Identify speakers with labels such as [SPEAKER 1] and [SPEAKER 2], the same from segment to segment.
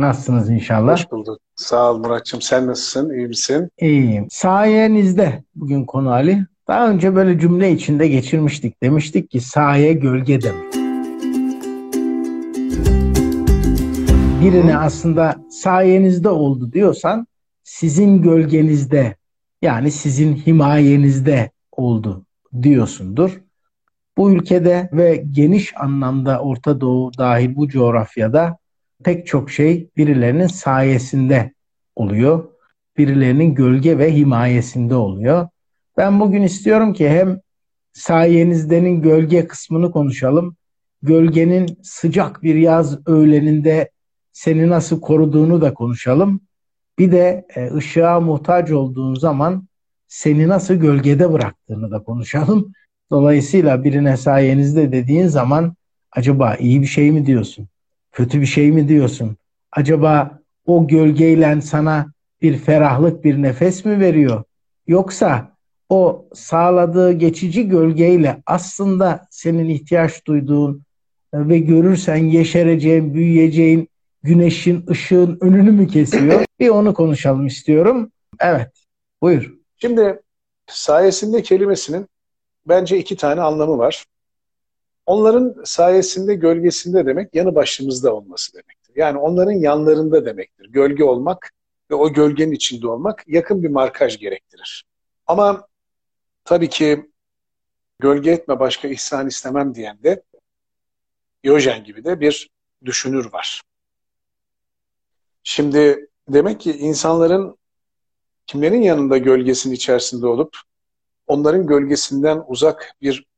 [SPEAKER 1] Nasılsınız inşallah?
[SPEAKER 2] Hoş bulduk. Sağ ol Muratçım. Sen nasılsın? İyi misin?
[SPEAKER 1] İyiyim. Sayenizde bugün konu Ali. Daha önce böyle cümle içinde geçirmiştik. Demiştik ki saye gölge demek. Birine aslında sayenizde oldu diyorsan sizin gölgenizde yani sizin himayenizde oldu diyorsundur. Bu ülkede ve geniş anlamda Orta Doğu dahil bu coğrafyada pek çok şey birilerinin sayesinde oluyor. Birilerinin gölge ve himayesinde oluyor. Ben bugün istiyorum ki hem sayenizdenin gölge kısmını konuşalım. Gölgenin sıcak bir yaz öğleninde seni nasıl koruduğunu da konuşalım. Bir de e, ışığa muhtaç olduğun zaman seni nasıl gölgede bıraktığını da konuşalım. Dolayısıyla birine sayenizde dediğin zaman acaba iyi bir şey mi diyorsun? Kötü bir şey mi diyorsun? Acaba o gölgeyle sana bir ferahlık, bir nefes mi veriyor? Yoksa o sağladığı geçici gölgeyle aslında senin ihtiyaç duyduğun ve görürsen yeşereceğin, büyüyeceğin güneşin, ışığın önünü mü kesiyor? Bir onu konuşalım istiyorum. Evet, buyur.
[SPEAKER 2] Şimdi sayesinde kelimesinin bence iki tane anlamı var. Onların sayesinde, gölgesinde demek yanı başımızda olması demektir. Yani onların yanlarında demektir. Gölge olmak ve o gölgenin içinde olmak yakın bir markaj gerektirir. Ama tabii ki gölge etme başka ihsan istemem diyen de Diyojen gibi de bir düşünür var. Şimdi demek ki insanların kimlerin yanında gölgesinin içerisinde olup onların gölgesinden uzak bir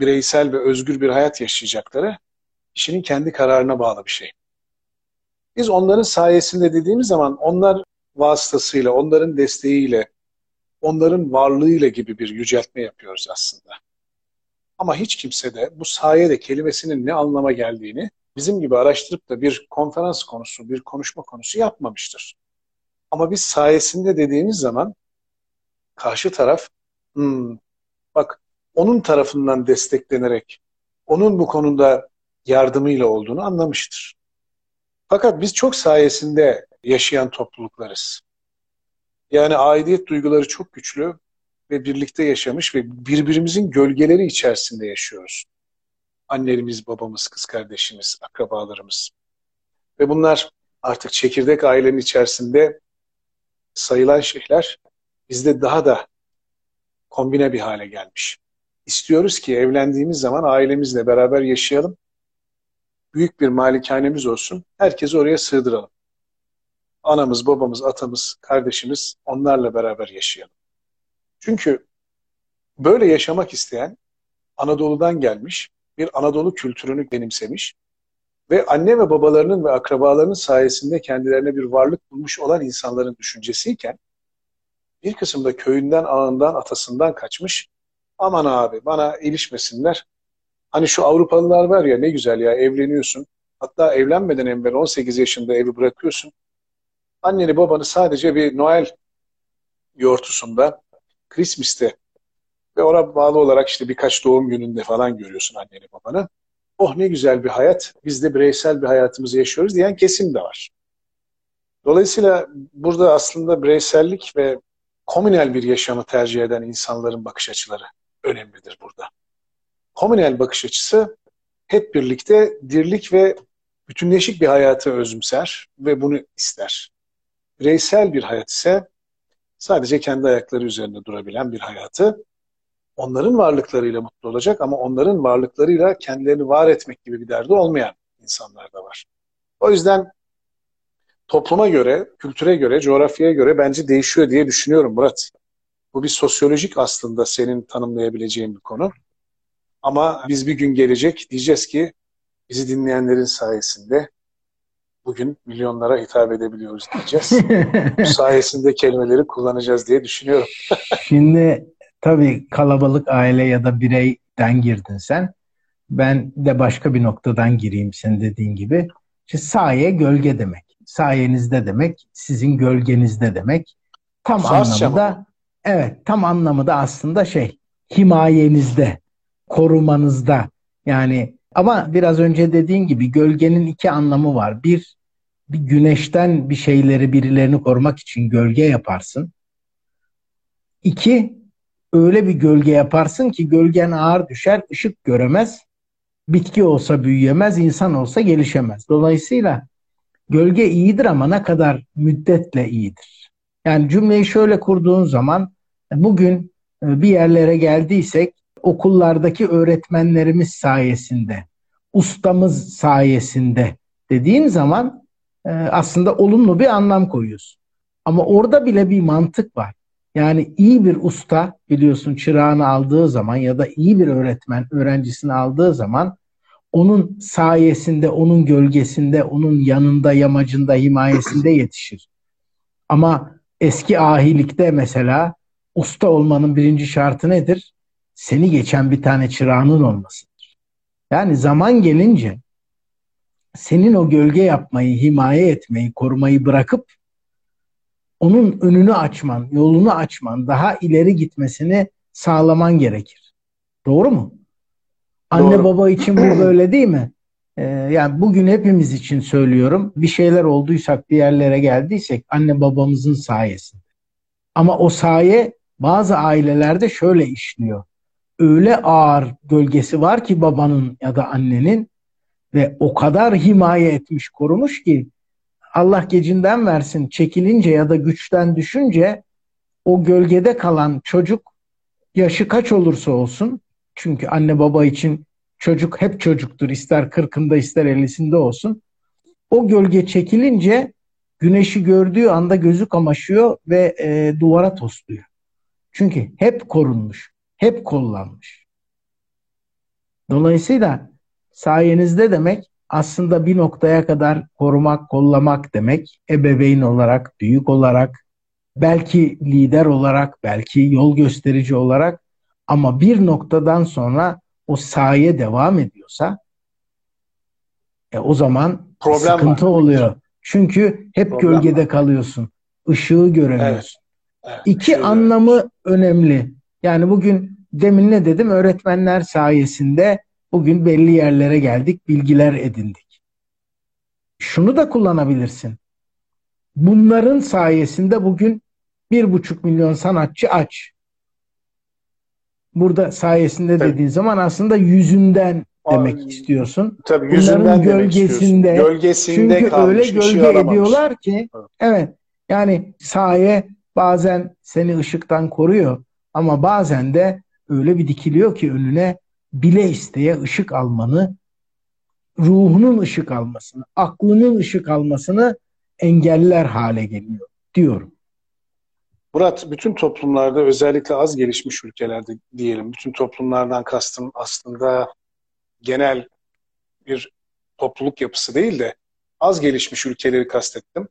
[SPEAKER 2] bireysel ve özgür bir hayat yaşayacakları kişinin kendi kararına bağlı bir şey. Biz onların sayesinde dediğimiz zaman onlar vasıtasıyla, onların desteğiyle, onların varlığıyla gibi bir yüceltme yapıyoruz aslında. Ama hiç kimse de bu sayede kelimesinin ne anlama geldiğini bizim gibi araştırıp da bir konferans konusu, bir konuşma konusu yapmamıştır. Ama biz sayesinde dediğimiz zaman karşı taraf hmm, bak onun tarafından desteklenerek onun bu konuda yardımıyla olduğunu anlamıştır. Fakat biz çok sayesinde yaşayan topluluklarız. Yani aidiyet duyguları çok güçlü ve birlikte yaşamış ve birbirimizin gölgeleri içerisinde yaşıyoruz. Annelerimiz, babamız, kız kardeşimiz, akrabalarımız. Ve bunlar artık çekirdek ailenin içerisinde sayılan şeyler bizde daha da kombine bir hale gelmiş. İstiyoruz ki evlendiğimiz zaman ailemizle beraber yaşayalım. Büyük bir malikanemiz olsun. Herkesi oraya sığdıralım. Anamız, babamız, atamız, kardeşimiz onlarla beraber yaşayalım. Çünkü böyle yaşamak isteyen Anadolu'dan gelmiş, bir Anadolu kültürünü benimsemiş ve anne ve babalarının ve akrabalarının sayesinde kendilerine bir varlık bulmuş olan insanların düşüncesiyken bir kısım da köyünden, ağından, atasından kaçmış. Aman abi bana ilişmesinler. Hani şu Avrupalılar var ya ne güzel ya evleniyorsun. Hatta evlenmeden evvel 18 yaşında evi bırakıyorsun. Anneni babanı sadece bir Noel yortusunda, Christmas'te ve ona bağlı olarak işte birkaç doğum gününde falan görüyorsun anneni babanı. Oh ne güzel bir hayat, biz de bireysel bir hayatımızı yaşıyoruz diyen kesim de var. Dolayısıyla burada aslında bireysellik ve komünel bir yaşamı tercih eden insanların bakış açıları önemlidir burada. Komünel bakış açısı hep birlikte dirlik ve bütünleşik bir hayatı özümser ve bunu ister. Bireysel bir hayat ise sadece kendi ayakları üzerinde durabilen bir hayatı onların varlıklarıyla mutlu olacak ama onların varlıklarıyla kendilerini var etmek gibi bir derdi olmayan insanlar da var. O yüzden topluma göre, kültüre göre, coğrafyaya göre bence değişiyor diye düşünüyorum Murat. Bu bir sosyolojik aslında senin tanımlayabileceğin bir konu. Ama biz bir gün gelecek diyeceğiz ki bizi dinleyenlerin sayesinde bugün milyonlara hitap edebiliyoruz diyeceğiz. Bu sayesinde kelimeleri kullanacağız diye düşünüyorum.
[SPEAKER 1] Şimdi tabii kalabalık aile ya da bireyden girdin sen. Ben de başka bir noktadan gireyim senin dediğin gibi. İşte saye gölge demek sayenizde demek, sizin gölgenizde demek. Tam Farsça anlamı da evet, tam anlamı da aslında şey, himayenizde, korumanızda. Yani ama biraz önce dediğin gibi gölgenin iki anlamı var. Bir, bir güneşten bir şeyleri birilerini korumak için gölge yaparsın. İki, öyle bir gölge yaparsın ki gölgen ağır düşer, ışık göremez. Bitki olsa büyüyemez, insan olsa gelişemez. Dolayısıyla gölge iyidir ama ne kadar müddetle iyidir. Yani cümleyi şöyle kurduğun zaman bugün e, bir yerlere geldiysek okullardaki öğretmenlerimiz sayesinde, ustamız sayesinde dediğin zaman e, aslında olumlu bir anlam koyuyorsun. Ama orada bile bir mantık var. Yani iyi bir usta biliyorsun çırağını aldığı zaman ya da iyi bir öğretmen öğrencisini aldığı zaman onun sayesinde, onun gölgesinde, onun yanında, yamacında, himayesinde yetişir. Ama eski ahilikte mesela usta olmanın birinci şartı nedir? Seni geçen bir tane çırağının olmasıdır. Yani zaman gelince senin o gölge yapmayı, himaye etmeyi, korumayı bırakıp onun önünü açman, yolunu açman, daha ileri gitmesini sağlaman gerekir. Doğru mu? Anne Doğru. baba için bu böyle değil mi? Ee, yani bugün hepimiz için söylüyorum. Bir şeyler olduysak, bir yerlere geldiysek anne babamızın sayesinde. Ama o saye bazı ailelerde şöyle işliyor. Öyle ağır gölgesi var ki babanın ya da annenin ve o kadar himaye etmiş, korumuş ki Allah gecinden versin çekilince ya da güçten düşünce o gölgede kalan çocuk yaşı kaç olursa olsun çünkü anne baba için çocuk hep çocuktur ister kırkında ister ellisinde olsun o gölge çekilince güneşi gördüğü anda gözü kamaşıyor ve e, duvara tosluyor. Çünkü hep korunmuş, hep kollanmış. Dolayısıyla sayenizde demek aslında bir noktaya kadar korumak, kollamak demek. Ebeveyn olarak, büyük olarak, belki lider olarak, belki yol gösterici olarak ama bir noktadan sonra o saye devam ediyorsa e, o zaman Problem sıkıntı var. oluyor. Çünkü hep Problem gölgede var. kalıyorsun. Işığı göremiyorsun. Evet. Evet, İki anlamı önemli. Yani bugün demin ne dedim? Öğretmenler sayesinde Bugün belli yerlere geldik, bilgiler edindik. Şunu da kullanabilirsin. Bunların sayesinde bugün bir buçuk milyon sanatçı aç. Burada sayesinde tabii. dediğin zaman aslında yüzünden demek istiyorsun.
[SPEAKER 2] Tabii yüzünden Bunların
[SPEAKER 1] gölgesinde,
[SPEAKER 2] gölgesinde
[SPEAKER 1] çünkü öyle gölge şey ediyorlar ki evet. evet yani saye bazen seni ışıktan koruyor ama bazen de öyle bir dikiliyor ki önüne bile isteye ışık almanı, ruhunun ışık almasını, aklının ışık almasını engeller hale geliyor diyorum.
[SPEAKER 2] Murat, bütün toplumlarda özellikle az gelişmiş ülkelerde diyelim, bütün toplumlardan kastım aslında genel bir topluluk yapısı değil de az gelişmiş ülkeleri kastettim.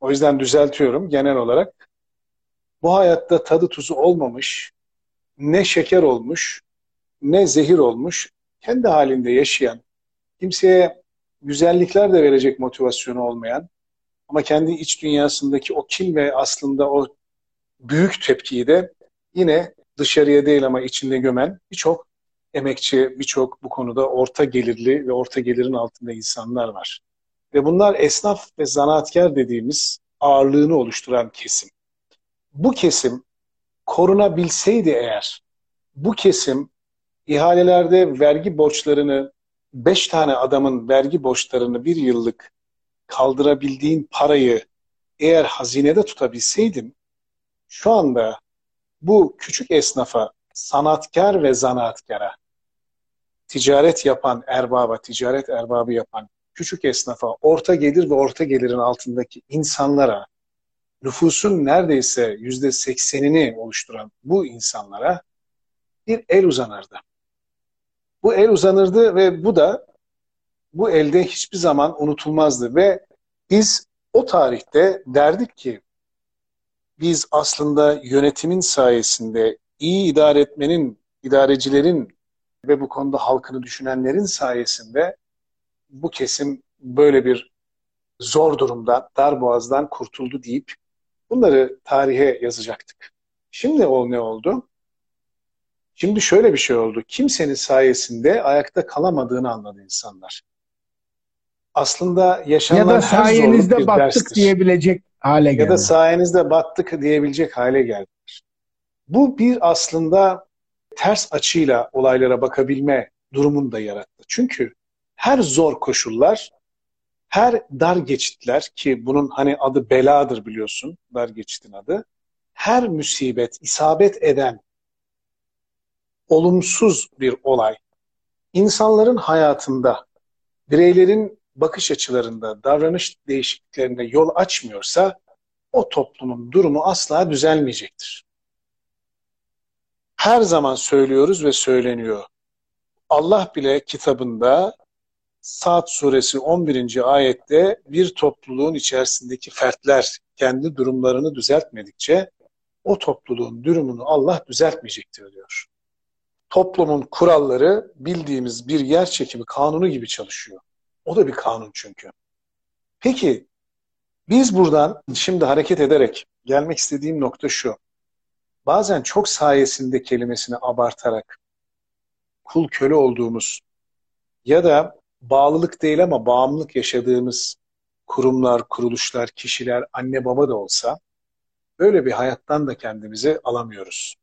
[SPEAKER 2] O yüzden düzeltiyorum genel olarak. Bu hayatta tadı tuzu olmamış, ne şeker olmuş, ne zehir olmuş, kendi halinde yaşayan, kimseye güzellikler de verecek motivasyonu olmayan ama kendi iç dünyasındaki o kin ve aslında o büyük tepkiyi de yine dışarıya değil ama içinde gömen birçok emekçi, birçok bu konuda orta gelirli ve orta gelirin altında insanlar var. Ve bunlar esnaf ve zanaatkar dediğimiz ağırlığını oluşturan kesim. Bu kesim korunabilseydi eğer, bu kesim ihalelerde vergi borçlarını, beş tane adamın vergi borçlarını bir yıllık kaldırabildiğin parayı eğer hazinede tutabilseydin, şu anda bu küçük esnafa, sanatkar ve zanaatkara, ticaret yapan erbaba, ticaret erbabı yapan küçük esnafa, orta gelir ve orta gelirin altındaki insanlara, nüfusun neredeyse yüzde seksenini oluşturan bu insanlara bir el uzanırdı. Bu el uzanırdı ve bu da bu elde hiçbir zaman unutulmazdı ve biz o tarihte derdik ki biz aslında yönetimin sayesinde iyi idare etmenin, idarecilerin ve bu konuda halkını düşünenlerin sayesinde bu kesim böyle bir zor durumdan, dar boğazdan kurtuldu deyip bunları tarihe yazacaktık. Şimdi o ne oldu? Şimdi şöyle bir şey oldu. Kimsenin sayesinde ayakta kalamadığını anladı insanlar. aslında yaşanılan
[SPEAKER 1] ya da
[SPEAKER 2] her
[SPEAKER 1] sayenizde battık
[SPEAKER 2] derstir.
[SPEAKER 1] diyebilecek hale geldi.
[SPEAKER 2] Ya da sayenizde battık diyebilecek hale geldiler. Bu bir aslında ters açıyla olaylara bakabilme durumunu da yarattı. Çünkü her zor koşullar, her dar geçitler ki bunun hani adı beladır biliyorsun, dar geçitin adı. Her musibet, isabet eden olumsuz bir olay insanların hayatında, bireylerin bakış açılarında, davranış değişikliklerinde yol açmıyorsa o toplumun durumu asla düzelmeyecektir. Her zaman söylüyoruz ve söyleniyor. Allah bile kitabında Saat suresi 11. ayette bir topluluğun içerisindeki fertler kendi durumlarını düzeltmedikçe o topluluğun durumunu Allah düzeltmeyecektir diyor. Toplumun kuralları bildiğimiz bir yer çekimi kanunu gibi çalışıyor. O da bir kanun çünkü. Peki biz buradan şimdi hareket ederek gelmek istediğim nokta şu. Bazen çok sayesinde kelimesini abartarak kul köle olduğumuz ya da bağlılık değil ama bağımlılık yaşadığımız kurumlar, kuruluşlar, kişiler, anne baba da olsa böyle bir hayattan da kendimizi alamıyoruz.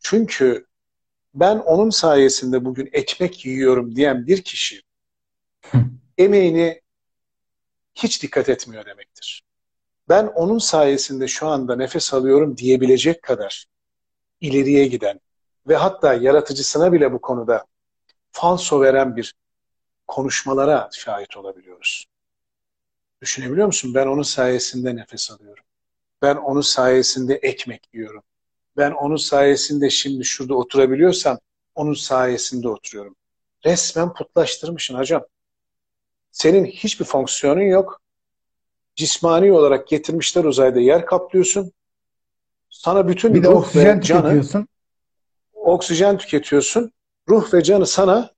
[SPEAKER 2] Çünkü ben onun sayesinde bugün ekmek yiyorum diyen bir kişi emeğini hiç dikkat etmiyor demektir. Ben onun sayesinde şu anda nefes alıyorum diyebilecek kadar ileriye giden ve hatta yaratıcısına bile bu konuda falso veren bir konuşmalara şahit olabiliyoruz. Düşünebiliyor musun? Ben onun sayesinde nefes alıyorum. Ben onun sayesinde ekmek yiyorum. Ben onun sayesinde şimdi şurada oturabiliyorsam onun sayesinde oturuyorum. Resmen putlaştırmışsın hocam. Senin hiçbir fonksiyonun yok. Cismani olarak getirmişler uzayda yer kaplıyorsun. Sana bütün
[SPEAKER 1] bir de
[SPEAKER 2] ruh
[SPEAKER 1] oksijen
[SPEAKER 2] ve canı,
[SPEAKER 1] tüketiyorsun.
[SPEAKER 2] oksijen tüketiyorsun. Ruh ve canı sana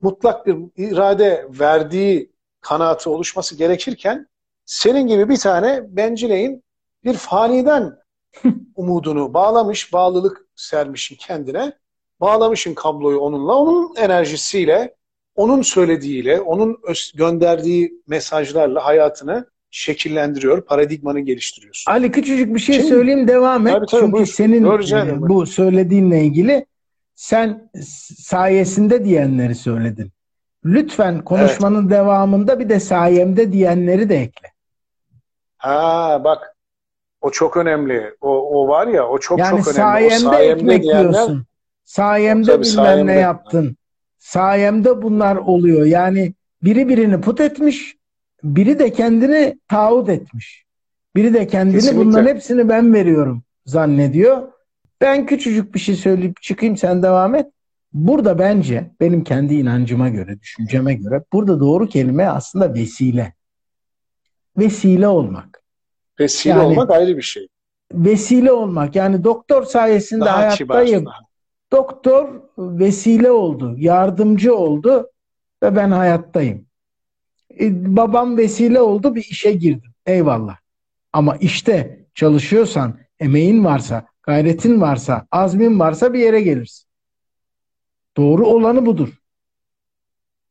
[SPEAKER 2] mutlak bir irade verdiği kanaatı oluşması gerekirken senin gibi bir tane bencileyin bir faniden umudunu bağlamış, bağlılık sermişin kendine, bağlamışın kabloyu onunla, onun enerjisiyle, onun söylediğiyle, onun gönderdiği mesajlarla hayatını şekillendiriyor, paradigmanı geliştiriyorsun.
[SPEAKER 1] Ali küçücük bir şey
[SPEAKER 2] Şimdi,
[SPEAKER 1] söyleyeyim devam et.
[SPEAKER 2] tabii, tabii,
[SPEAKER 1] Çünkü
[SPEAKER 2] buyur.
[SPEAKER 1] senin e, bu söylediğinle ilgili sen sayesinde diyenleri söyledin. Lütfen konuşmanın devamında bir de sayemde diyenleri de ekle.
[SPEAKER 2] Ha bak o çok önemli. O, o var ya o çok
[SPEAKER 1] Yani
[SPEAKER 2] çok önemli.
[SPEAKER 1] sayemde,
[SPEAKER 2] o sayemde
[SPEAKER 1] ekmek
[SPEAKER 2] diyenler
[SPEAKER 1] yiyorsun. Sayemde
[SPEAKER 2] Tabii,
[SPEAKER 1] bilmem
[SPEAKER 2] sayemde.
[SPEAKER 1] ne yaptın. Sayemde bunlar oluyor. Yani biri birini put etmiş, biri de kendini taahhüt etmiş. Biri de kendini
[SPEAKER 2] Kesinlikle.
[SPEAKER 1] bunların hepsini ben veriyorum zannediyor. Ben küçücük bir şey söyleyip çıkayım sen devam et. Burada bence benim kendi inancıma göre, düşünceme göre burada doğru kelime aslında vesile. Vesile olmak.
[SPEAKER 2] vesile
[SPEAKER 1] Yani-
[SPEAKER 2] olmak ayrı bir şey.
[SPEAKER 1] Vesile olmak. Yani doktor sayesinde
[SPEAKER 2] Daha kibar.
[SPEAKER 1] hayattayım.
[SPEAKER 2] daha-
[SPEAKER 1] Doktor vesile oldu, yardımcı oldu ve ben hayattayım. E, babam vesile oldu, bir işe girdim. Eyvallah. Ama işte çalışıyorsan, emeğin varsa, gayretin varsa, azmin varsa bir yere gelirsin. Doğru olanı budur.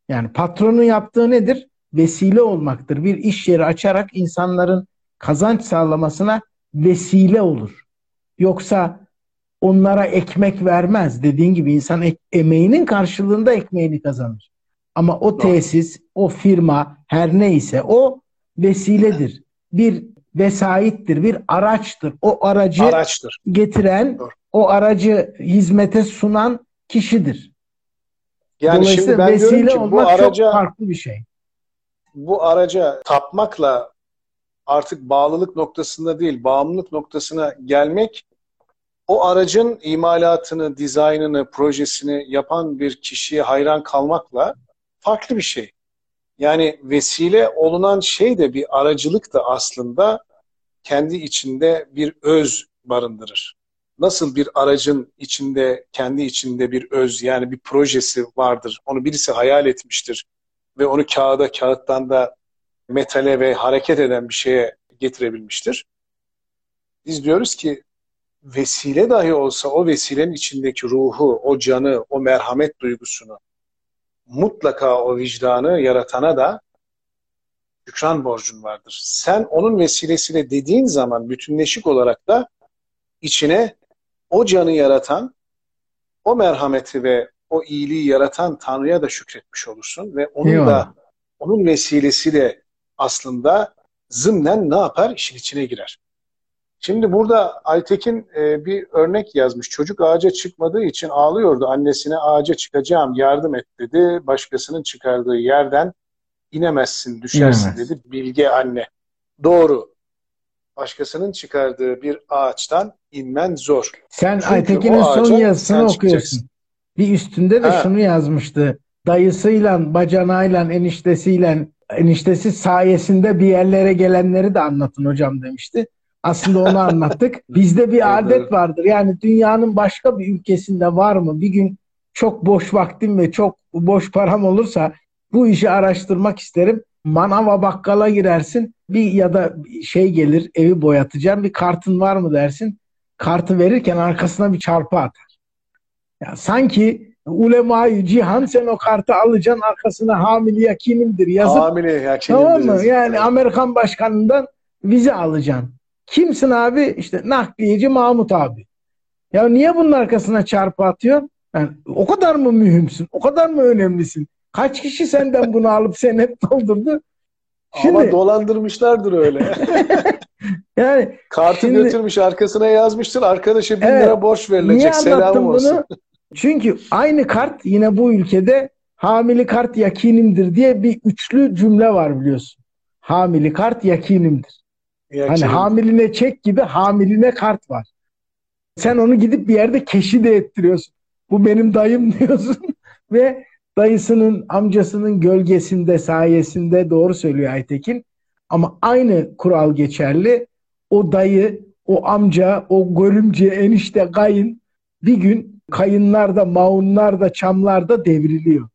[SPEAKER 1] Yani patronun yaptığı nedir? Vesile olmaktır. Bir iş yeri açarak insanların kazanç sağlamasına vesile olur. Yoksa onlara ekmek vermez. Dediğin gibi insan ek- emeğinin karşılığında ekmeğini kazanır. Ama o tesis, o firma her neyse o vesiledir. Bir vesayittir, bir araçtır. O aracı
[SPEAKER 2] Araçtır.
[SPEAKER 1] getiren,
[SPEAKER 2] Doğru.
[SPEAKER 1] o aracı hizmete sunan kişidir.
[SPEAKER 2] Yani
[SPEAKER 1] Dolayısıyla
[SPEAKER 2] şimdi ben
[SPEAKER 1] vesile
[SPEAKER 2] ki bu
[SPEAKER 1] olmak
[SPEAKER 2] araca
[SPEAKER 1] çok farklı bir şey.
[SPEAKER 2] bu araca tapmakla artık bağlılık noktasında değil, bağımlılık noktasına gelmek o aracın imalatını, dizaynını, projesini yapan bir kişiye hayran kalmakla farklı bir şey. Yani vesile olunan şey de bir aracılık da aslında kendi içinde bir öz barındırır. Nasıl bir aracın içinde, kendi içinde bir öz yani bir projesi vardır. Onu birisi hayal etmiştir ve onu kağıda, kağıttan da metale ve hareket eden bir şeye getirebilmiştir. Biz diyoruz ki vesile dahi olsa o vesilenin içindeki ruhu, o canı, o merhamet duygusunu mutlaka o vicdanı yaratana da şükran borcun vardır. Sen onun vesilesiyle dediğin zaman bütünleşik olarak da içine o canı yaratan, o merhameti ve o iyiliği yaratan Tanrı'ya da şükretmiş olursun ve onun Eyvallah. da onun vesilesiyle aslında zımnen ne yapar? İşin içine girer. Şimdi burada Aytekin e, bir örnek yazmış. Çocuk ağaca çıkmadığı için ağlıyordu. Annesine ağaca çıkacağım yardım et dedi. Başkasının çıkardığı yerden inemezsin, düşersin İnemez. dedi. Bilge anne. Doğru. Başkasının çıkardığı bir ağaçtan inmen zor.
[SPEAKER 1] Sen Çünkü Aytekin'in son yazısını okuyorsun. Bir üstünde de ha. şunu yazmıştı. Dayısıyla, bacanayla, eniştesiyle, eniştesi sayesinde bir yerlere gelenleri de anlatın hocam demişti. Aslında onu anlattık. Bizde bir adet vardır. Yani dünyanın başka bir ülkesinde var mı? Bir gün çok boş vaktim ve çok boş param olursa bu işi araştırmak isterim. Manava bakkala girersin. Bir ya da şey gelir evi boyatacağım. Bir kartın var mı dersin. Kartı verirken arkasına bir çarpı atar. Ya sanki ulemayı cihan sen o kartı alacaksın arkasına hamile yakinimdir yazıp hamile yakinimdir tamam mı? Yani Amerikan başkanından vize alacaksın. Kimsin abi? İşte nakliyeci Mahmut abi. Ya niye bunun arkasına çarpı atıyor? Yani o kadar mı mühimsin? O kadar mı önemlisin? Kaç kişi senden bunu alıp senet doldurdu?
[SPEAKER 2] Şimdi, Ama dolandırmışlardır öyle. yani kartı şimdi, götürmüş arkasına yazmıştır. Arkadaşa bin evet, lira borç verilecek. Niye Selamım olsun. Bunu?
[SPEAKER 1] Çünkü aynı kart yine bu ülkede hamili kart yakinimdir diye bir üçlü cümle var biliyorsun. Hamili kart yakinimdir. Hani hamiline çek gibi hamiline kart var. Sen onu gidip bir yerde keşi de ettiriyorsun. Bu benim dayım diyorsun ve dayısının amcasının gölgesinde sayesinde doğru söylüyor Aytekin. Ama aynı kural geçerli. O dayı, o amca, o görümce, enişte, kayın bir gün kayınlarda, maunlarda, çamlarda devriliyor.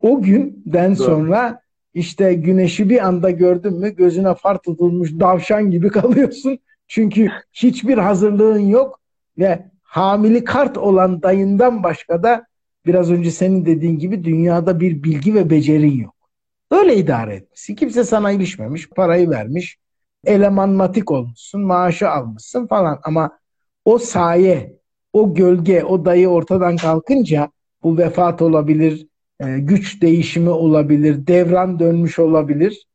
[SPEAKER 1] O günden Doğru. sonra işte güneşi bir anda gördün mü gözüne far tutulmuş davşan gibi kalıyorsun. Çünkü hiçbir hazırlığın yok ve hamili kart olan dayından başka da biraz önce senin dediğin gibi dünyada bir bilgi ve becerin yok. Öyle idare etmişsin. Kimse sana ilişmemiş, parayı vermiş, eleman matik olmuşsun, maaşı almışsın falan ama o saye, o gölge, o dayı ortadan kalkınca bu vefat olabilir, e, güç değişimi olabilir, devran dönmüş olabilir.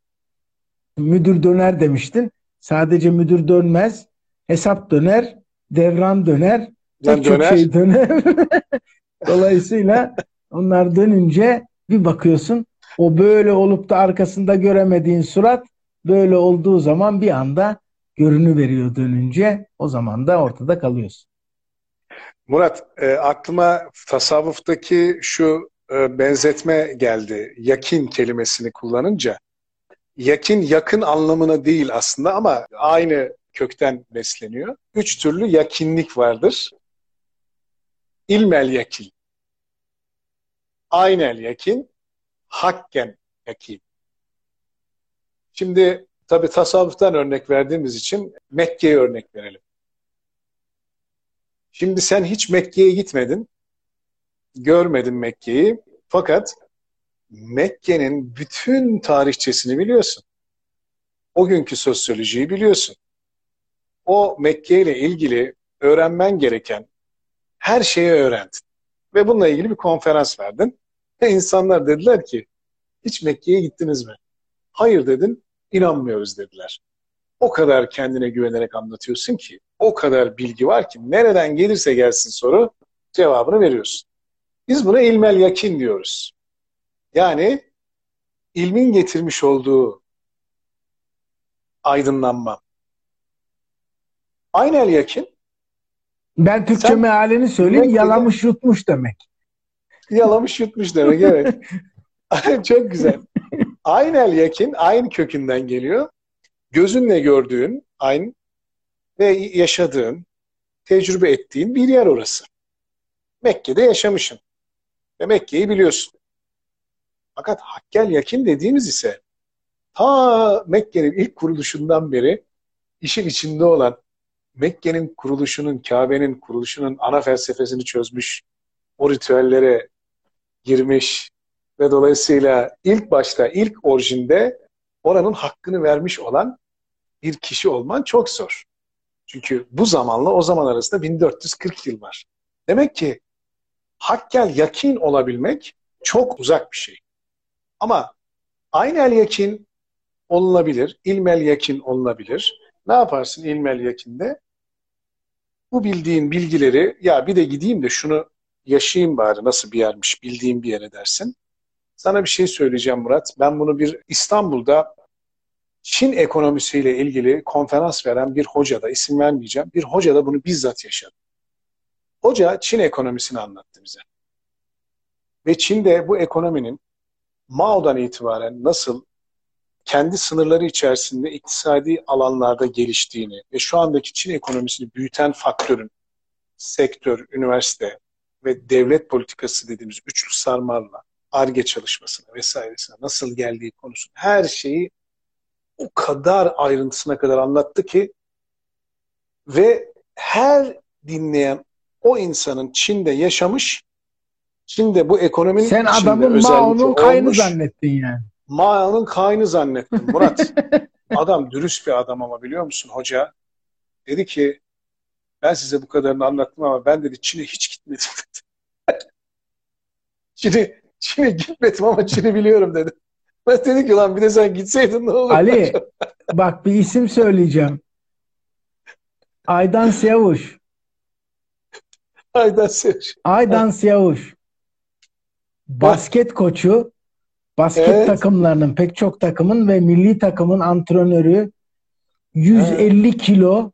[SPEAKER 1] Müdür döner demiştin. Sadece müdür dönmez, hesap döner, devran döner, pek çok şey döner. Dolayısıyla onlar dönünce bir bakıyorsun o böyle olup da arkasında göremediğin surat böyle olduğu zaman bir anda görünü veriyor dönünce o zaman da ortada kalıyorsun.
[SPEAKER 2] Murat e, aklıma tasavvuftaki şu e, benzetme geldi. Yakin kelimesini kullanınca. Yakin yakın anlamına değil aslında ama aynı kökten besleniyor. Üç türlü yakinlik vardır. İlmel yakin, aynel yakin, hakken yakin. Şimdi tabi tasavvuftan örnek verdiğimiz için Mekke'ye örnek verelim. Şimdi sen hiç Mekke'ye gitmedin görmedim Mekke'yi. Fakat Mekke'nin bütün tarihçesini biliyorsun. O günkü sosyolojiyi biliyorsun. O Mekke ile ilgili öğrenmen gereken her şeyi öğrendin. Ve bununla ilgili bir konferans verdin. Ve insanlar dediler ki hiç Mekke'ye gittiniz mi? Hayır dedin, inanmıyoruz dediler. O kadar kendine güvenerek anlatıyorsun ki, o kadar bilgi var ki nereden gelirse gelsin soru cevabını veriyorsun. Biz buna ilmel yakin diyoruz. Yani ilmin getirmiş olduğu aydınlanma. Aynel yakin.
[SPEAKER 1] Ben Türkçe Sen, mealini söyleyeyim. Yalamış de, yutmuş demek.
[SPEAKER 2] Yalamış yutmuş demek evet. Çok güzel. Aynel yakin aynı kökünden geliyor. Gözünle gördüğün, aynı ve yaşadığın, tecrübe ettiğin bir yer orası. Mekke'de yaşamışsın. Ve Mekke'yi biliyorsun. Fakat hakkel yakin dediğimiz ise ta Mekke'nin ilk kuruluşundan beri işin içinde olan Mekke'nin kuruluşunun, Kabe'nin kuruluşunun ana felsefesini çözmüş, o ritüellere girmiş, Ve dolayısıyla ilk başta, ilk orijinde oranın hakkını vermiş olan bir kişi olman çok zor. Çünkü bu zamanla o zaman arasında 1440 yıl var. Demek ki hakkel yakin olabilmek çok uzak bir şey. Ama aynel yakin olunabilir, ilmel yakin olunabilir. Ne yaparsın ilmel yakinde? Bu bildiğin bilgileri ya bir de gideyim de şunu yaşayayım bari nasıl bir yermiş bildiğim bir yere dersin. Sana bir şey söyleyeceğim Murat. Ben bunu bir İstanbul'da Çin ekonomisiyle ilgili konferans veren bir hoca da isim vermeyeceğim. Bir hoca da bunu bizzat yaşadı. Hoca Çin ekonomisini anlattı bize. Ve Çin'de bu ekonominin Mao'dan itibaren nasıl kendi sınırları içerisinde iktisadi alanlarda geliştiğini ve şu andaki Çin ekonomisini büyüten faktörün sektör, üniversite ve devlet politikası dediğimiz üçlü sarmarla ARGE çalışmasına vesairesine nasıl geldiği konusunda her şeyi o kadar ayrıntısına kadar anlattı ki ve her dinleyen o insanın Çin'de yaşamış, Çin'de bu ekonominin
[SPEAKER 1] Sen adamın Mao'nun kaynı zannettin yani.
[SPEAKER 2] Mao'nun kaynı zannettim Murat. adam dürüst bir adam ama biliyor musun hoca? Dedi ki ben size bu kadarını anlattım ama ben dedi Çin'e hiç gitmedim dedi. Çin'e Çin'e gitmedim ama Çin'i biliyorum dedi. Ben dedim ki lan bir de sen gitseydin ne olur?
[SPEAKER 1] Ali bak bir isim söyleyeceğim. Aydan Siyavuş.
[SPEAKER 2] Aydan Siyavuş.
[SPEAKER 1] Aydan Siyavuş. Basket koçu. Basket evet. takımlarının pek çok takımın ve milli takımın antrenörü 150 evet. kilo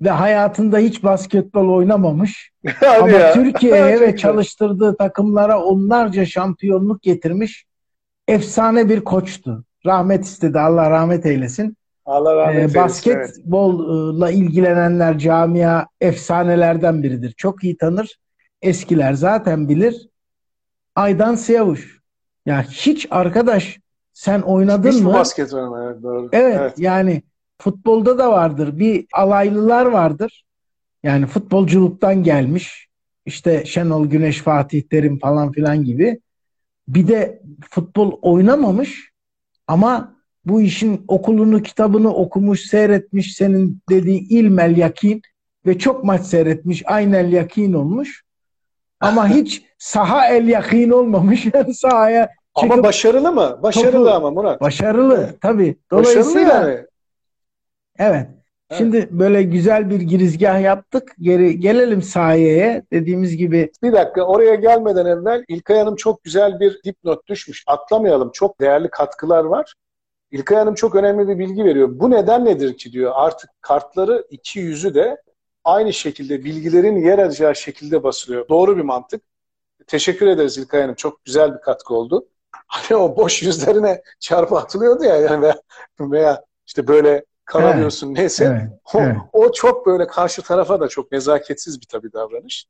[SPEAKER 1] ve hayatında hiç basketbol oynamamış. Ama ya. Türkiye'ye ve çalıştırdığı takımlara onlarca şampiyonluk getirmiş efsane bir koçtu. Rahmet istedi. Allah rahmet eylesin.
[SPEAKER 2] Allah rahmet ee, eylesin.
[SPEAKER 1] Basketbolla evet. ilgilenenler camia efsanelerden biridir. Çok iyi tanır. Eskiler zaten bilir. Aydan Siyavuş. Ya hiç arkadaş sen oynadın hiç mı?
[SPEAKER 2] basket oynama evet, doğru.
[SPEAKER 1] Evet, evet yani futbolda da vardır. Bir alaylılar vardır. Yani futbolculuktan gelmiş. İşte Şenol Güneş, Fatih Terim falan filan gibi bir de futbol oynamamış ama bu işin okulunu, kitabını okumuş, seyretmiş senin dediğin ilmel yakin ve çok maç seyretmiş, aynel yakin olmuş. Ama hiç saha el yakin olmamış. Yani sahaya
[SPEAKER 2] çıkıp, ama başarılı mı? Başarılı topu, ama Murat.
[SPEAKER 1] Başarılı tabii. Dolayısıyla başarılı yani. Evet. Şimdi böyle güzel bir girizgah yaptık. Geri gelelim sahaya. Dediğimiz gibi.
[SPEAKER 2] Bir dakika oraya gelmeden evvel İlkay Hanım çok güzel bir dipnot düşmüş. Atlamayalım. Çok değerli katkılar var. İlkay Hanım çok önemli bir bilgi veriyor. Bu neden nedir ki diyor. Artık kartları iki yüzü de aynı şekilde bilgilerin yer alacağı şekilde basılıyor. Doğru bir mantık. Teşekkür ederiz İlkay Hanım. Çok güzel bir katkı oldu. Hani o boş yüzlerine çarpı atılıyordu ya yani veya, veya işte böyle karalıyorsun evet. neyse. Evet. O, evet. o çok böyle karşı tarafa da çok nezaketsiz bir tabii davranış.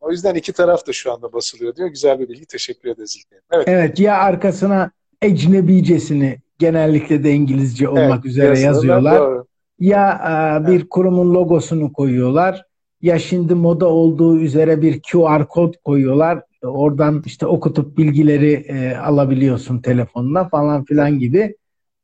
[SPEAKER 2] O yüzden iki taraf da şu anda basılıyor diyor. Güzel bir bilgi. Teşekkür ederiz.
[SPEAKER 1] Evet. evet ya arkasına ecnebicesini genellikle de İngilizce olmak evet, üzere yazıyorlar. Doğru. Ya e, bir evet. kurumun logosunu koyuyorlar. Ya şimdi moda olduğu üzere bir QR kod koyuyorlar. Oradan işte okutup bilgileri e, alabiliyorsun telefonuna falan filan gibi.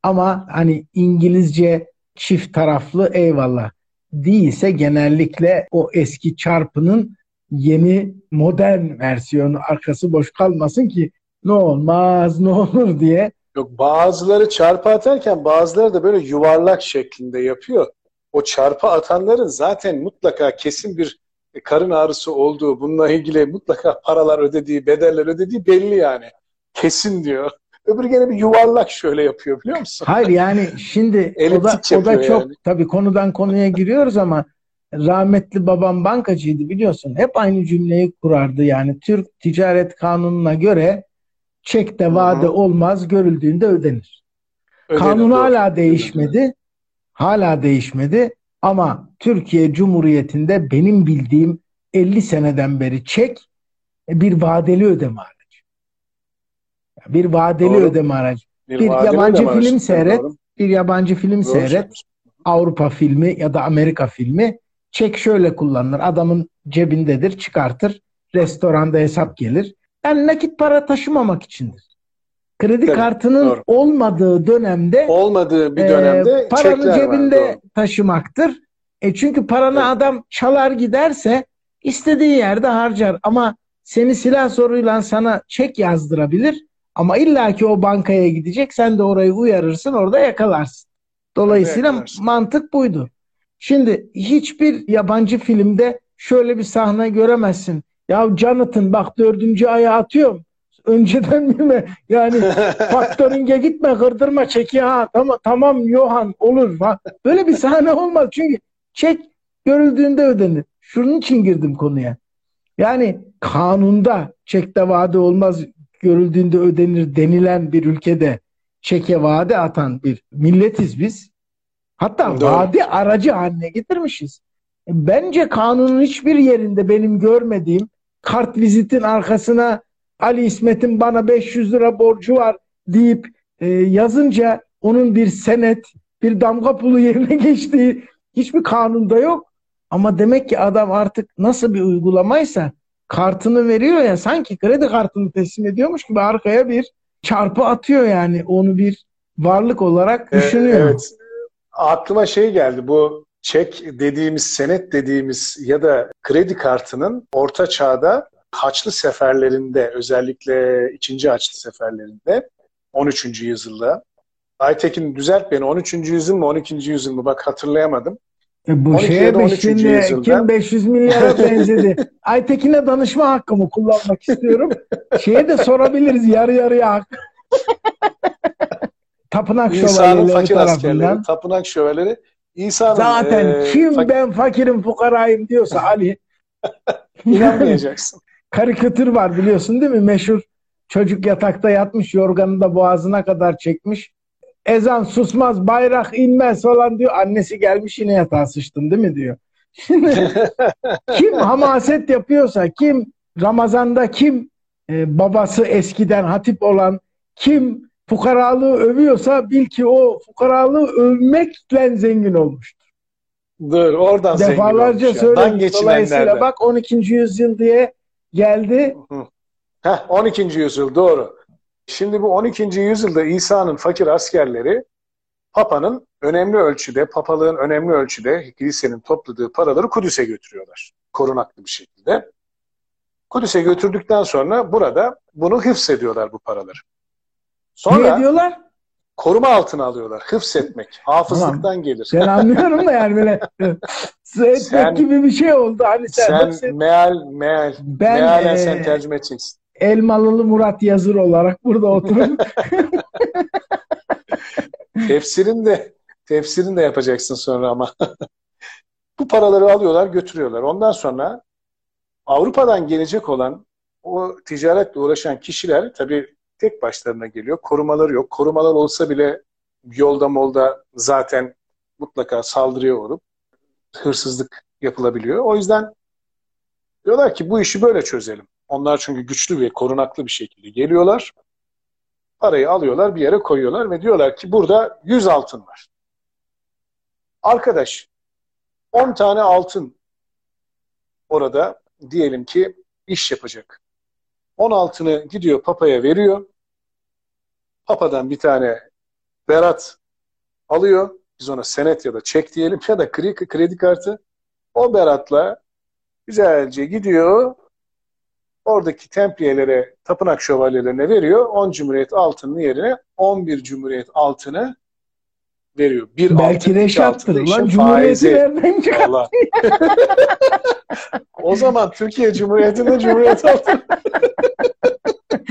[SPEAKER 1] Ama hani İngilizce çift taraflı eyvallah. Değilse genellikle o eski çarpının yeni modern versiyonu arkası boş kalmasın ki ne olmaz ne olur diye.
[SPEAKER 2] Yok bazıları çarpı atarken bazıları da böyle yuvarlak şeklinde yapıyor. O çarpı atanların zaten mutlaka kesin bir karın ağrısı olduğu, bununla ilgili mutlaka paralar ödediği, bedeller ödediği belli yani. Kesin diyor. Öbürü gene bir yuvarlak şöyle yapıyor biliyor musun?
[SPEAKER 1] Hayır yani şimdi o da, o da çok yani. tabii konudan konuya giriyoruz ama rahmetli babam bankacıydı biliyorsun. Hep aynı cümleyi kurardı yani Türk Ticaret Kanunu'na göre çekte vade Hı-hı. olmaz görüldüğünde ödenir. ödenir Kanun doğru. hala değişmedi. Ödenir. Hala değişmedi ama Türkiye Cumhuriyeti'nde benim bildiğim 50 seneden beri çek bir vadeli ödeme bir vadeli Doğru. ödeme aracı. Bir, bir yabancı film aracı. seyret, Doğru. bir yabancı film Doğru. seyret. Avrupa filmi ya da Amerika filmi çek şöyle kullanılır. Adamın cebindedir, çıkartır. Restoranda hesap gelir. Yani nakit para taşımamak içindir. Kredi
[SPEAKER 2] Tabii,
[SPEAKER 1] kartının
[SPEAKER 2] doğru.
[SPEAKER 1] olmadığı dönemde
[SPEAKER 2] Olmadığı bir
[SPEAKER 1] e,
[SPEAKER 2] dönemde
[SPEAKER 1] paranı
[SPEAKER 2] çekler
[SPEAKER 1] cebinde
[SPEAKER 2] var. Doğru.
[SPEAKER 1] taşımaktır. E çünkü paranı
[SPEAKER 2] Evet.
[SPEAKER 1] adam çalar giderse istediği yerde harcar ama seni silah zoruyla sana çek yazdırabilir ama illaki o bankaya gidecek. Sen de orayı uyarırsın, orada yakalarsın. Dolayısıyla
[SPEAKER 2] yakalarsın.
[SPEAKER 1] mantık buydu. Şimdi hiçbir yabancı filmde şöyle bir sahne göremezsin. Ya Jonathan bak dördüncü aya atıyorum. Önceden mi? Yani Faktöringe gitme kırdırma çeki ha tamam tamam Johan olur Ha, böyle bir sahne olmaz çünkü çek görüldüğünde ödenir. Şunun için girdim konuya. Yani kanunda çekte vade olmaz görüldüğünde ödenir denilen bir ülkede çeke vade atan bir milletiz biz. Hatta
[SPEAKER 2] Doğru.
[SPEAKER 1] vade aracı haline getirmişiz. Bence kanunun hiçbir yerinde benim görmediğim kart vizitin arkasına Ali İsmet'in bana 500 lira borcu var deyip e, yazınca onun bir senet, bir damga pulu yerine geçtiği hiçbir kanunda yok. Ama demek ki adam artık nasıl bir uygulamaysa kartını veriyor ya sanki kredi kartını teslim ediyormuş gibi arkaya bir çarpı atıyor yani onu bir varlık olarak
[SPEAKER 2] Ee,
[SPEAKER 1] düşünüyor.
[SPEAKER 2] Evet. Aklıma şey geldi bu çek dediğimiz, senet dediğimiz ya da kredi kartının orta çağda Haçlı seferlerinde özellikle 2. Haçlı seferlerinde 13. yüzyılda Aytekin düzelt beni 13. yüzyıl mı 12. yüzyıl mı bak hatırlayamadım.
[SPEAKER 1] E bu
[SPEAKER 2] 12
[SPEAKER 1] şeye
[SPEAKER 2] ya da 13.
[SPEAKER 1] şimdi
[SPEAKER 2] yüzyılda.
[SPEAKER 1] kim 500 milyara benzedi. Aytekin'e danışma hakkımı kullanmak istiyorum. Şeye de sorabiliriz yarı yarıya hak. Tapınak
[SPEAKER 2] İsa'nın
[SPEAKER 1] şövalyeleri
[SPEAKER 2] fakir askerleri,
[SPEAKER 1] tarafından.
[SPEAKER 2] tapınak şövalyeleri İsa'nın
[SPEAKER 1] Zaten
[SPEAKER 2] e,
[SPEAKER 1] kim
[SPEAKER 2] fak-
[SPEAKER 1] ben fakirim fukarayım diyorsa Ali.
[SPEAKER 2] inanmayacaksın.
[SPEAKER 1] Karikatür var biliyorsun değil mi? Meşhur çocuk yatakta yatmış yorganı da boğazına kadar çekmiş. Ezan susmaz, bayrak inmez falan diyor. Annesi gelmiş yine yatağa sıçtın değil mi diyor. Şimdi kim hamaset yapıyorsa, kim Ramazan'da kim e, babası eskiden hatip olan, kim fukaralığı övüyorsa bil ki o fukaralığı övmekle zengin olmuştur.
[SPEAKER 2] Dur oradan
[SPEAKER 1] Defalarca söyledim. Dolayısıyla bak 12. yüzyıl diye geldi.
[SPEAKER 2] Heh, 12. yüzyıl doğru. Şimdi bu 12. yüzyılda İsa'nın fakir askerleri Papa'nın önemli ölçüde, papalığın önemli ölçüde kilisenin topladığı paraları Kudüs'e götürüyorlar. Korunaklı bir şekilde. Kudüs'e götürdükten sonra burada bunu hıfzediyorlar bu paraları.
[SPEAKER 1] Ne
[SPEAKER 2] Sonra
[SPEAKER 1] diyorlar?
[SPEAKER 2] koruma altına alıyorlar. Hıfzetmek. Hafızlıktan gelir.
[SPEAKER 1] Ben anlıyorum da yani böyle etmek
[SPEAKER 2] Sen-
[SPEAKER 1] gibi bir şey oldu. Hani sen,
[SPEAKER 2] Sen
[SPEAKER 1] hepsi-
[SPEAKER 2] meal, meal,
[SPEAKER 1] ben
[SPEAKER 2] mealen
[SPEAKER 1] e,
[SPEAKER 2] sen tercüme edeceksin.
[SPEAKER 1] Elmalılı Murat Yazır olarak burada oturup
[SPEAKER 2] Tefsirin de tefsirin de yapacaksın sonra ama. Bu paraları alıyorlar, götürüyorlar. Ondan sonra Avrupa'dan gelecek olan o ticaretle uğraşan kişiler tabii tek başlarına geliyor. Korumaları yok. Korumalar olsa bile yolda molda zaten mutlaka saldırıya uğrup hırsızlık yapılabiliyor. O yüzden diyorlar ki bu işi böyle çözelim. Onlar çünkü güçlü ve korunaklı bir şekilde geliyorlar. Parayı alıyorlar bir yere koyuyorlar ve diyorlar ki burada 100 altın var. Arkadaş 10 tane altın orada diyelim ki iş yapacak. 10 altını gidiyor papaya veriyor. Papadan bir tane berat alıyor. Biz ona senet ya da çek diyelim ya da kredi, kredi kartı. O beratla güzelce gidiyor. Oradaki templiyelere, tapınak şövalyelerine veriyor. 10 cumhuriyet altının yerine 11 cumhuriyet altını veriyor. Bir
[SPEAKER 1] belki reşattır. Lan Cumhuriyeti?
[SPEAKER 2] Vallahi. o zaman Türkiye Cumhuriyeti'nde Cumhuriyet altın.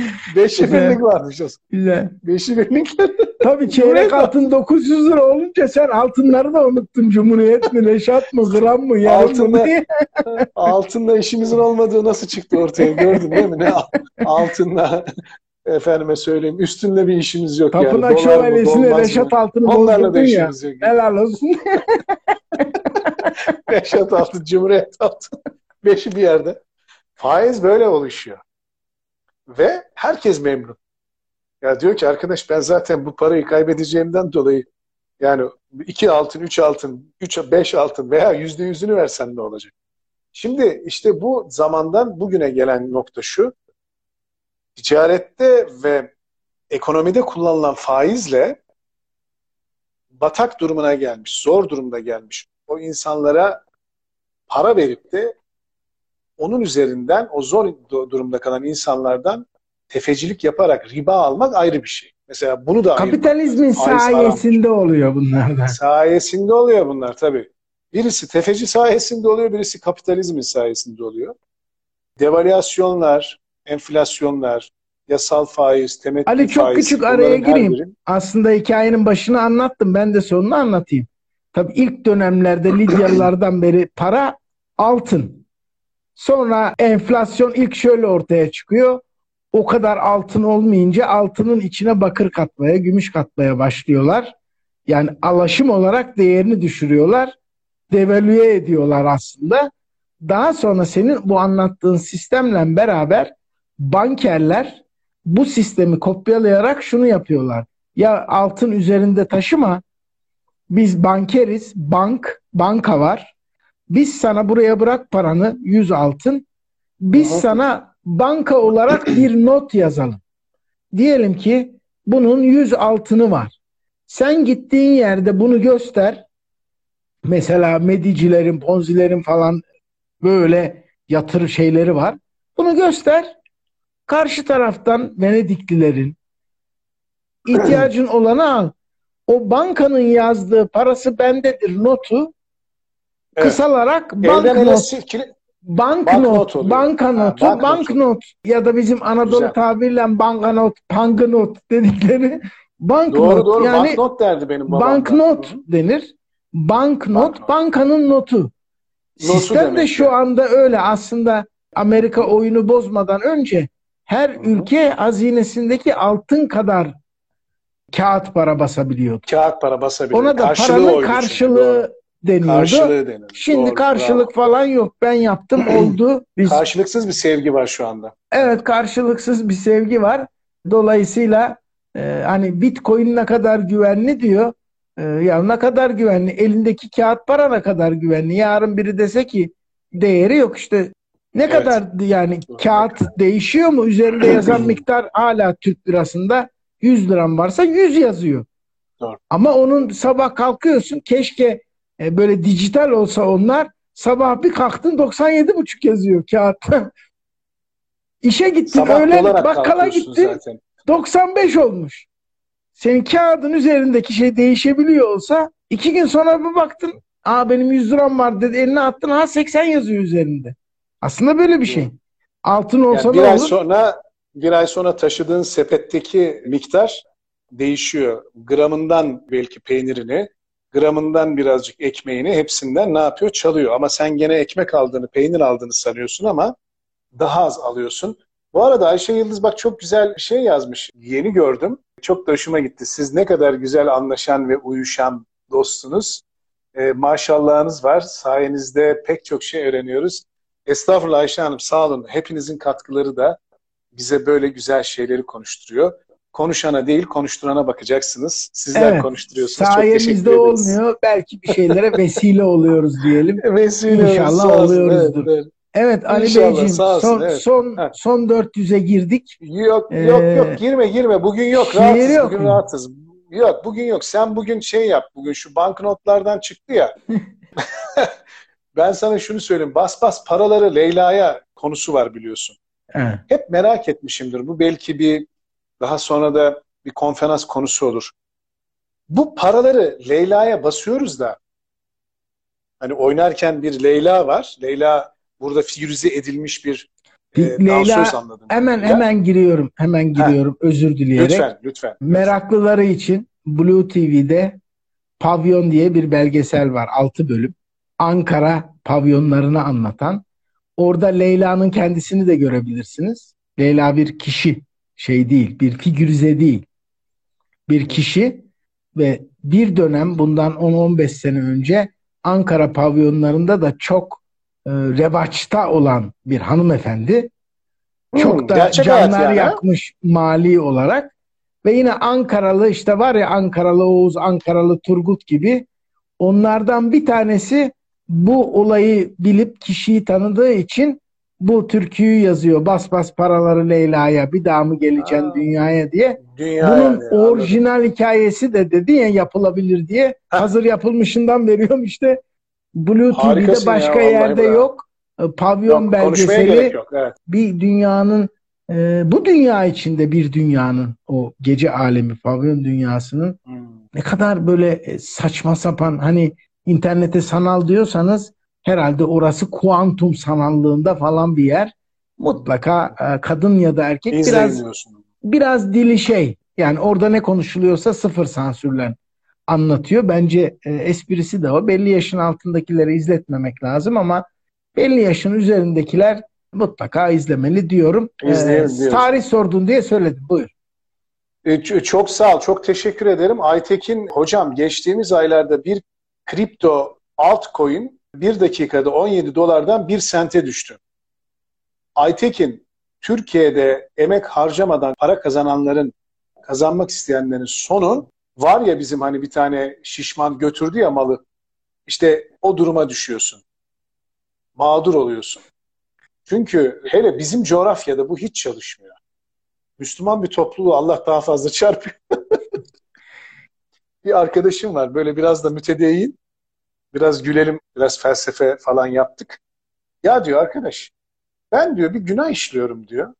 [SPEAKER 2] Beşi birlik varmış o.
[SPEAKER 1] Güzel.
[SPEAKER 2] Beşi birlik.
[SPEAKER 1] Tabii çeyrek altın 900 lira olunca sen altınları da unuttun. Cumhuriyet mi, reşat mı, gram mı, mı
[SPEAKER 2] Altında-
[SPEAKER 1] diye.
[SPEAKER 2] Altınla işimizin olmadığı nasıl çıktı ortaya gördün değil mi? Ne al- altınla efendime söyleyeyim üstünle bir işimiz yok yani.
[SPEAKER 1] Tapınak
[SPEAKER 2] mı,
[SPEAKER 1] şövalyesine reşat altını
[SPEAKER 2] Onlarla da
[SPEAKER 1] ya.
[SPEAKER 2] işimiz yok.
[SPEAKER 1] Helal olsun.
[SPEAKER 2] Reşat altın, Cumhuriyet altın. Beşi bir yerde. Faiz böyle oluşuyor. Ve herkes memnun. Ya diyor ki arkadaş ben zaten bu parayı kaybedeceğimden dolayı yani iki altın, üç altın, üç, beş altın veya yüzde yüzünü versen ne olacak? Şimdi işte bu zamandan bugüne gelen nokta şu. Ticarette ve ekonomide kullanılan faizle batak durumuna gelmiş, zor durumda gelmiş o insanlara para verip de onun üzerinden o zor durumda kalan insanlardan tefecilik yaparak riba almak ayrı bir şey. Mesela bunu da
[SPEAKER 1] kapitalizmin sayesinde oluyor bunlar
[SPEAKER 2] Sayesinde oluyor bunlar tabii. Birisi tefeci sayesinde oluyor, birisi kapitalizmin sayesinde oluyor. Devalüasyonlar, enflasyonlar, yasal faiz, temettü
[SPEAKER 1] Ali çok
[SPEAKER 2] faiz,
[SPEAKER 1] küçük araya gireyim. Biri... Aslında hikayenin başını anlattım. Ben de sonunu anlatayım. Tabii ilk dönemlerde Lidyalılardan beri para altın. Sonra enflasyon ilk şöyle ortaya çıkıyor. O kadar altın olmayınca altının içine bakır katmaya, gümüş katmaya başlıyorlar. Yani alaşım olarak değerini düşürüyorlar. Devalüe ediyorlar aslında. Daha sonra senin bu anlattığın sistemle beraber bankerler bu sistemi kopyalayarak şunu yapıyorlar. Ya altın üzerinde taşıma, biz bankeriz, bank, banka var. Biz sana buraya bırak paranı 100 altın. Biz Aha. sana banka olarak bir not yazalım. Diyelim ki bunun 100 altını var. Sen gittiğin yerde bunu göster. Mesela medicilerin, ponzilerin falan böyle yatır şeyleri var. Bunu göster. Karşı taraftan Venediklilerin ihtiyacın olanı al. O bankanın yazdığı parası bendedir notu evet. kısalarak banknot banknot, bankanotu, bank banknot ya da bizim Anadolu Güzel. tabirle bankanot, panganot dedikleri banknot.
[SPEAKER 2] Doğru doğru yani banknot derdi benim babam.
[SPEAKER 1] Banknot denir. Banknot, banknot. bankanın notu. Notu Sistem de şu anda öyle aslında Amerika oyunu bozmadan önce her Hı-hı. ülke hazinesindeki altın kadar kağıt para basabiliyordu.
[SPEAKER 2] Kağıt para basabiliyordu.
[SPEAKER 1] Ona da karşılığı paranın karşılığı deniyordu. Karşılığı deniyordu. Şimdi Doğru, karşılık bravo. falan yok. Ben yaptım oldu.
[SPEAKER 2] Biz... Karşılıksız bir sevgi var şu anda.
[SPEAKER 1] Evet karşılıksız bir sevgi var. Dolayısıyla e, hani Bitcoin ne kadar güvenli diyor. E, ya ne kadar güvenli? Elindeki kağıt para ne kadar güvenli? Yarın biri dese ki değeri yok işte ne evet. kadar yani kağıt değişiyor mu? Üzerinde yazan miktar hala Türk lirasında 100 liram varsa 100 yazıyor. Doğru. Ama onun sabah kalkıyorsun keşke e, böyle dijital olsa onlar sabah bir kalktın 97,5 yazıyor kağıtta. İşe gittin sabah öyle bakkala gittin zaten. 95 olmuş. Senin kağıdın üzerindeki şey değişebiliyor olsa iki gün sonra bir baktın aa benim 100 liram var dedi eline attın ha 80 yazıyor üzerinde. Aslında böyle bir şey. Altın olsa yani
[SPEAKER 2] bir
[SPEAKER 1] ne
[SPEAKER 2] ay sonra bir ay sonra taşıdığın sepetteki miktar değişiyor. Gramından belki peynirini, gramından birazcık ekmeğini hepsinden ne yapıyor? Çalıyor. Ama sen gene ekmek aldığını, peynir aldığını sanıyorsun ama daha az alıyorsun. Bu arada Ayşe Yıldız bak çok güzel bir şey yazmış. Yeni gördüm. Çok da hoşuma gitti. Siz ne kadar güzel anlaşan ve uyuşan dostsunuz. E, maşallahınız var. Sayenizde pek çok şey öğreniyoruz. Estağfurullah Ayşe Hanım sağ olun. Hepinizin katkıları da bize böyle güzel şeyleri konuşturuyor. Konuşana değil konuşturana bakacaksınız. Sizler evet, konuşturuyorsunuz.
[SPEAKER 1] Sayemizde olmuyor. Belki bir şeylere vesile oluyoruz diyelim.
[SPEAKER 2] vesile
[SPEAKER 1] İnşallah oluyoruzdur. Evet, evet. Evet Ali İnşallah, Beyciğim son evet. son ha. son 400'e girdik.
[SPEAKER 2] Yok yok ee, yok girme girme bugün yok rahatız yok bugün mu? rahatız. Yok bugün yok sen bugün şey yap bugün şu banknotlardan çıktı ya. ben sana şunu söyleyeyim bas bas paraları Leyla'ya konusu var biliyorsun. Evet. Hep merak etmişimdir. Bu belki bir daha sonra da bir konferans konusu olur. Bu paraları Leyla'ya basıyoruz da hani oynarken bir Leyla var. Leyla burada figürize edilmiş bir e, Leyla anladım.
[SPEAKER 1] Hemen ya. hemen giriyorum. Hemen giriyorum. Ha. Özür dileyerek.
[SPEAKER 2] Lütfen, lütfen.
[SPEAKER 1] Meraklıları için Blue TV'de Pavyon diye bir belgesel var. 6 bölüm. Ankara pavyonlarını anlatan Orada Leyla'nın kendisini de görebilirsiniz. Leyla bir kişi şey değil, bir figürize değil. Bir kişi ve bir dönem bundan 10-15 sene önce Ankara pavyonlarında da çok e, revaçta olan bir hanımefendi. Çok hmm, da canlar yani. yakmış mali olarak. Ve yine Ankaralı işte var ya Ankaralı Oğuz, Ankaralı Turgut gibi onlardan bir tanesi bu olayı bilip kişiyi tanıdığı için bu türküyü yazıyor. Bas bas paraları Leyla'ya bir daha mı geleceksin
[SPEAKER 2] Ha.
[SPEAKER 1] dünyaya diye.
[SPEAKER 2] Dünya
[SPEAKER 1] Bunun
[SPEAKER 2] yani, anladım.
[SPEAKER 1] orijinal hikayesi de dedi ya yapılabilir diye. Hazır yapılmışından veriyorum işte. Blue TV'de
[SPEAKER 2] ya,
[SPEAKER 1] başka
[SPEAKER 2] vallahi
[SPEAKER 1] yerde
[SPEAKER 2] bravo.
[SPEAKER 1] yok. E, Pavyon
[SPEAKER 2] Yok,
[SPEAKER 1] belgeseli
[SPEAKER 2] yok. Evet.
[SPEAKER 1] bir dünyanın e, bu dünya içinde bir dünyanın o gece alemi pavyon dünyasının
[SPEAKER 2] Hmm.
[SPEAKER 1] ne kadar böyle e, saçma sapan hani internete sanal diyorsanız herhalde orası kuantum sanallığında falan bir yer. Mutlaka e, kadın ya da erkek biraz biraz dili şey yani orada ne konuşuluyorsa sıfır sansürlen anlatıyor. Bence e, esprisi de o. Belli yaşın altındakileri izletmemek lazım ama belli yaşın üzerindekiler mutlaka izlemeli diyorum. E,
[SPEAKER 2] İzleyelim diyorsun.
[SPEAKER 1] tarih sordun diye söyledim. Buyur.
[SPEAKER 2] E, Çok sağ ol, çok teşekkür ederim. Aytekin hocam geçtiğimiz aylarda bir kripto altcoin bir dakikada 17 dolardan 1 sente düştü. Aytekin, Türkiye'de emek harcamadan para kazananların, kazanmak isteyenlerin sonu var ya bizim hani bir tane şişman götürdü ya malı. İşte o duruma düşüyorsun. Mağdur oluyorsun. Çünkü hele bizim coğrafyada bu hiç çalışmıyor. Müslüman bir topluluğu Allah daha fazla çarpıyor. bir arkadaşım var böyle biraz da mütedeyyin. Biraz gülelim, biraz felsefe falan yaptık. Ya diyor arkadaş, ben diyor bir günah işliyorum diyor.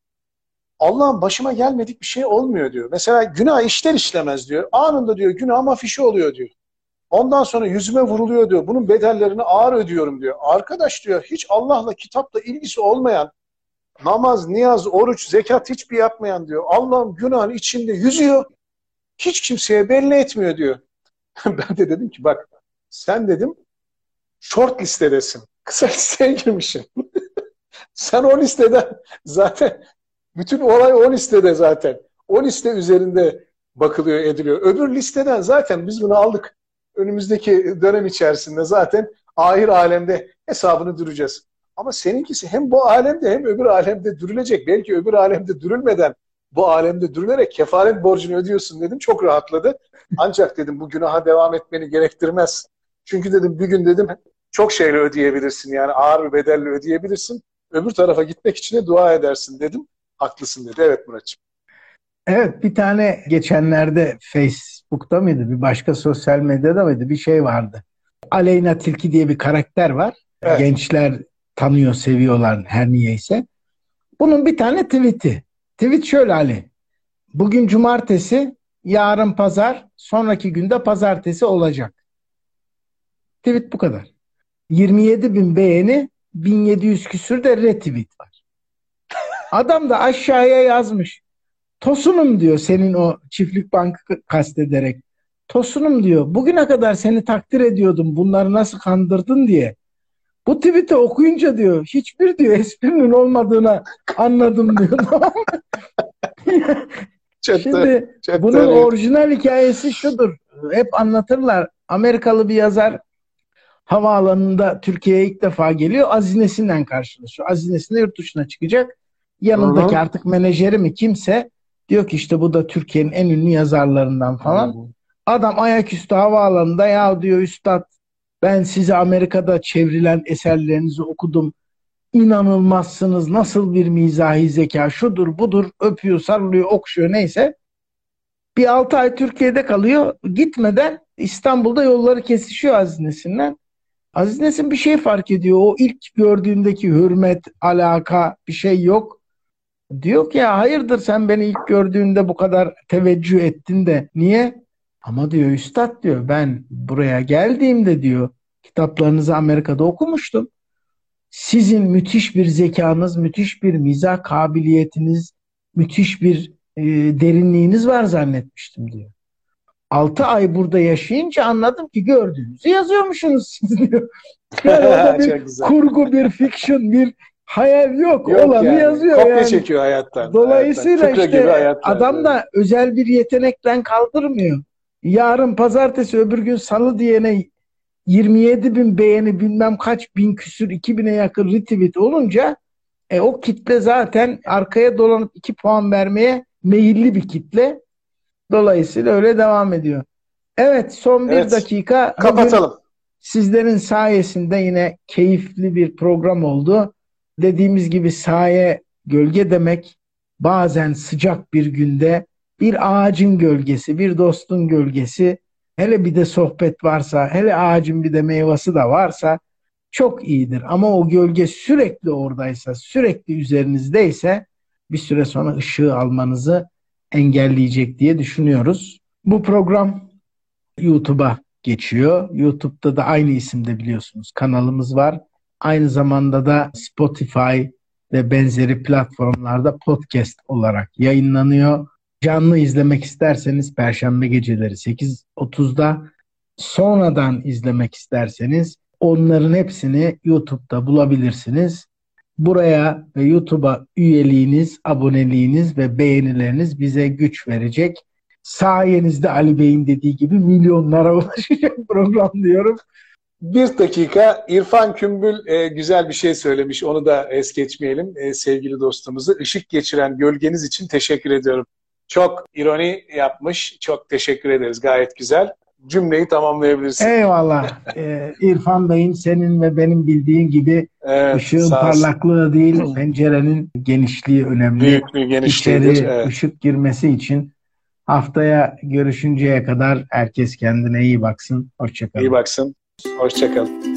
[SPEAKER 2] Allah'ın başıma gelmedik bir şey olmuyor diyor. Mesela günah işler işlemez diyor. Anında diyor günah afişi oluyor diyor. Ondan sonra yüzüme vuruluyor diyor. Bunun bedellerini ağır ödüyorum diyor. Arkadaş diyor hiç Allah'la kitapla ilgisi olmayan namaz, niyaz, oruç, zekat hiçbir yapmayan diyor. Allah'ın günahın içinde yüzüyor. Hiç kimseye belli etmiyor diyor. ben de dedim ki bak sen dedim short listedesin. Kısa listeye girmişsin. sen o listeden zaten bütün olay o listede zaten. O liste üzerinde bakılıyor ediliyor. Öbür listeden zaten biz bunu aldık. Önümüzdeki dönem içerisinde zaten ahir alemde hesabını duracağız. Ama seninkisi hem bu alemde hem öbür alemde dürülecek. Belki öbür alemde dürülmeden bu alemde dürülerek kefaret borcunu ödüyorsun dedim. Çok rahatladı. Ancak dedim bu günaha devam etmeni gerektirmez. Çünkü dedim bir gün dedim çok şeyle ödeyebilirsin. Yani ağır bir bedelle ödeyebilirsin. Öbür tarafa gitmek için de dua edersin dedim. Haklısın dedi. Evet Muratçım.
[SPEAKER 1] Evet bir tane geçenlerde Facebook'ta mıydı bir başka sosyal medyada mıydı bir şey vardı. Aleyna Tilki diye bir karakter var.
[SPEAKER 2] Evet.
[SPEAKER 1] Gençler tanıyor, seviyorlar her niyeyse. Bunun bir tane tweet'i. Tweet şöyle Ali. Bugün cumartesi, yarın pazar, sonraki günde pazartesi olacak. Tweet bu kadar. 27 bin beğeni, 1700 küsür de retweet var. Adam da aşağıya yazmış. Tosunum diyor senin o çiftlik bankı kastederek. Tosunum diyor. Bugüne kadar seni takdir ediyordum. Bunları nasıl kandırdın diye. Bu tweet'i okuyunca diyor hiçbir diyor esprinin olmadığına anladım diyor.
[SPEAKER 2] Chatte,
[SPEAKER 1] Şimdi
[SPEAKER 2] chatte
[SPEAKER 1] bunun orijinal hikayesi şudur. Hep anlatırlar. Amerikalı bir yazar havaalanında Türkiye'ye ilk defa geliyor. Azinesinden karşılaşıyor. Azinesinde yurt dışına çıkacak. Yanındaki
[SPEAKER 2] Hı hı.
[SPEAKER 1] artık menajeri mi kimse diyor ki işte bu da Türkiye'nin en ünlü yazarlarından falan. Adam ayaküstü havaalanında ya diyor üstad ben size Amerika'da çevrilen eserlerinizi okudum. İnanılmazsınız. Nasıl bir mizahi zeka şudur budur öpüyor sarılıyor okşuyor neyse. Bir 6 ay Türkiye'de kalıyor. Gitmeden İstanbul'da yolları kesişiyor Aziz Nesin'le. Aziz Nesin bir şey fark ediyor. O ilk gördüğündeki hürmet, alaka bir şey yok. Diyor ki ya hayırdır sen beni ilk gördüğünde bu kadar teveccüh ettin de niye? Ama diyor üstad diyor ben buraya geldiğimde diyor kitaplarınızı Amerika'da okumuştum. Sizin müthiş bir zekanız, müthiş bir mizah kabiliyetiniz, müthiş bir e, derinliğiniz var zannetmiştim diyor. 6 ay burada yaşayınca anladım ki gördüğünüzü yazıyormuşsunuz siz diyor. Yani orada bir
[SPEAKER 2] güzel.
[SPEAKER 1] kurgu, bir fiction, bir hayal yok.
[SPEAKER 2] Yok
[SPEAKER 1] Olanı
[SPEAKER 2] yani.
[SPEAKER 1] yazıyor
[SPEAKER 2] Kopya
[SPEAKER 1] yani.
[SPEAKER 2] çekiyor hayattan.
[SPEAKER 1] Dolayısıyla
[SPEAKER 2] hayattan.
[SPEAKER 1] İşte adam da özel bir yetenekten kaldırmıyor. Yarın pazartesi öbür gün salı diyene 27 bin beğeni bilmem kaç bin küsür 2000'e yakın retweet olunca e, o kitle zaten arkaya dolanıp 2 puan vermeye meyilli bir kitle. Dolayısıyla öyle devam ediyor. Evet son bir
[SPEAKER 2] Evet.
[SPEAKER 1] dakika.
[SPEAKER 2] Kapatalım.
[SPEAKER 1] Sizlerin sayesinde yine keyifli bir program oldu. Dediğimiz gibi saye gölge demek bazen sıcak bir günde bir ağacın gölgesi, bir dostun gölgesi, hele bir de sohbet varsa, hele ağacın bir de meyvası da varsa çok iyidir. Ama o gölge sürekli oradaysa, sürekli üzerinizdeyse bir süre sonra ışığı almanızı engelleyecek diye düşünüyoruz. Bu program YouTube'a geçiyor. YouTube'da da aynı isimde biliyorsunuz kanalımız var. Aynı zamanda da Spotify ve benzeri platformlarda podcast olarak yayınlanıyor. Canlı izlemek isterseniz Perşembe geceleri 8.30'da sonradan izlemek isterseniz onların hepsini YouTube'da bulabilirsiniz. Buraya ve YouTube'a üyeliğiniz, aboneliğiniz ve beğenileriniz bize güç verecek. Sayenizde Ali Bey'in dediği gibi milyonlara ulaşacak program diyorum.
[SPEAKER 2] Bir dakika İrfan Kümbül e, güzel bir şey söylemiş. Onu da es geçmeyelim e, sevgili dostumuzu. Işık geçiren gölgeniz için teşekkür ediyorum. Çok ironi yapmış. Çok teşekkür ederiz. Gayet güzel. Cümleyi tamamlayabilirsin.
[SPEAKER 1] Eyvallah. Ee, İrfan Bey'in senin ve benim bildiğin gibi evet, ışığın parlaklığı değil, pencerenin genişliği önemli.
[SPEAKER 2] Büyük bir genişliğidir.
[SPEAKER 1] İçeri evet. ışık girmesi için haftaya görüşünceye kadar herkes kendine iyi baksın. Hoşçakalın.
[SPEAKER 2] İyi baksın. Hoşçakalın.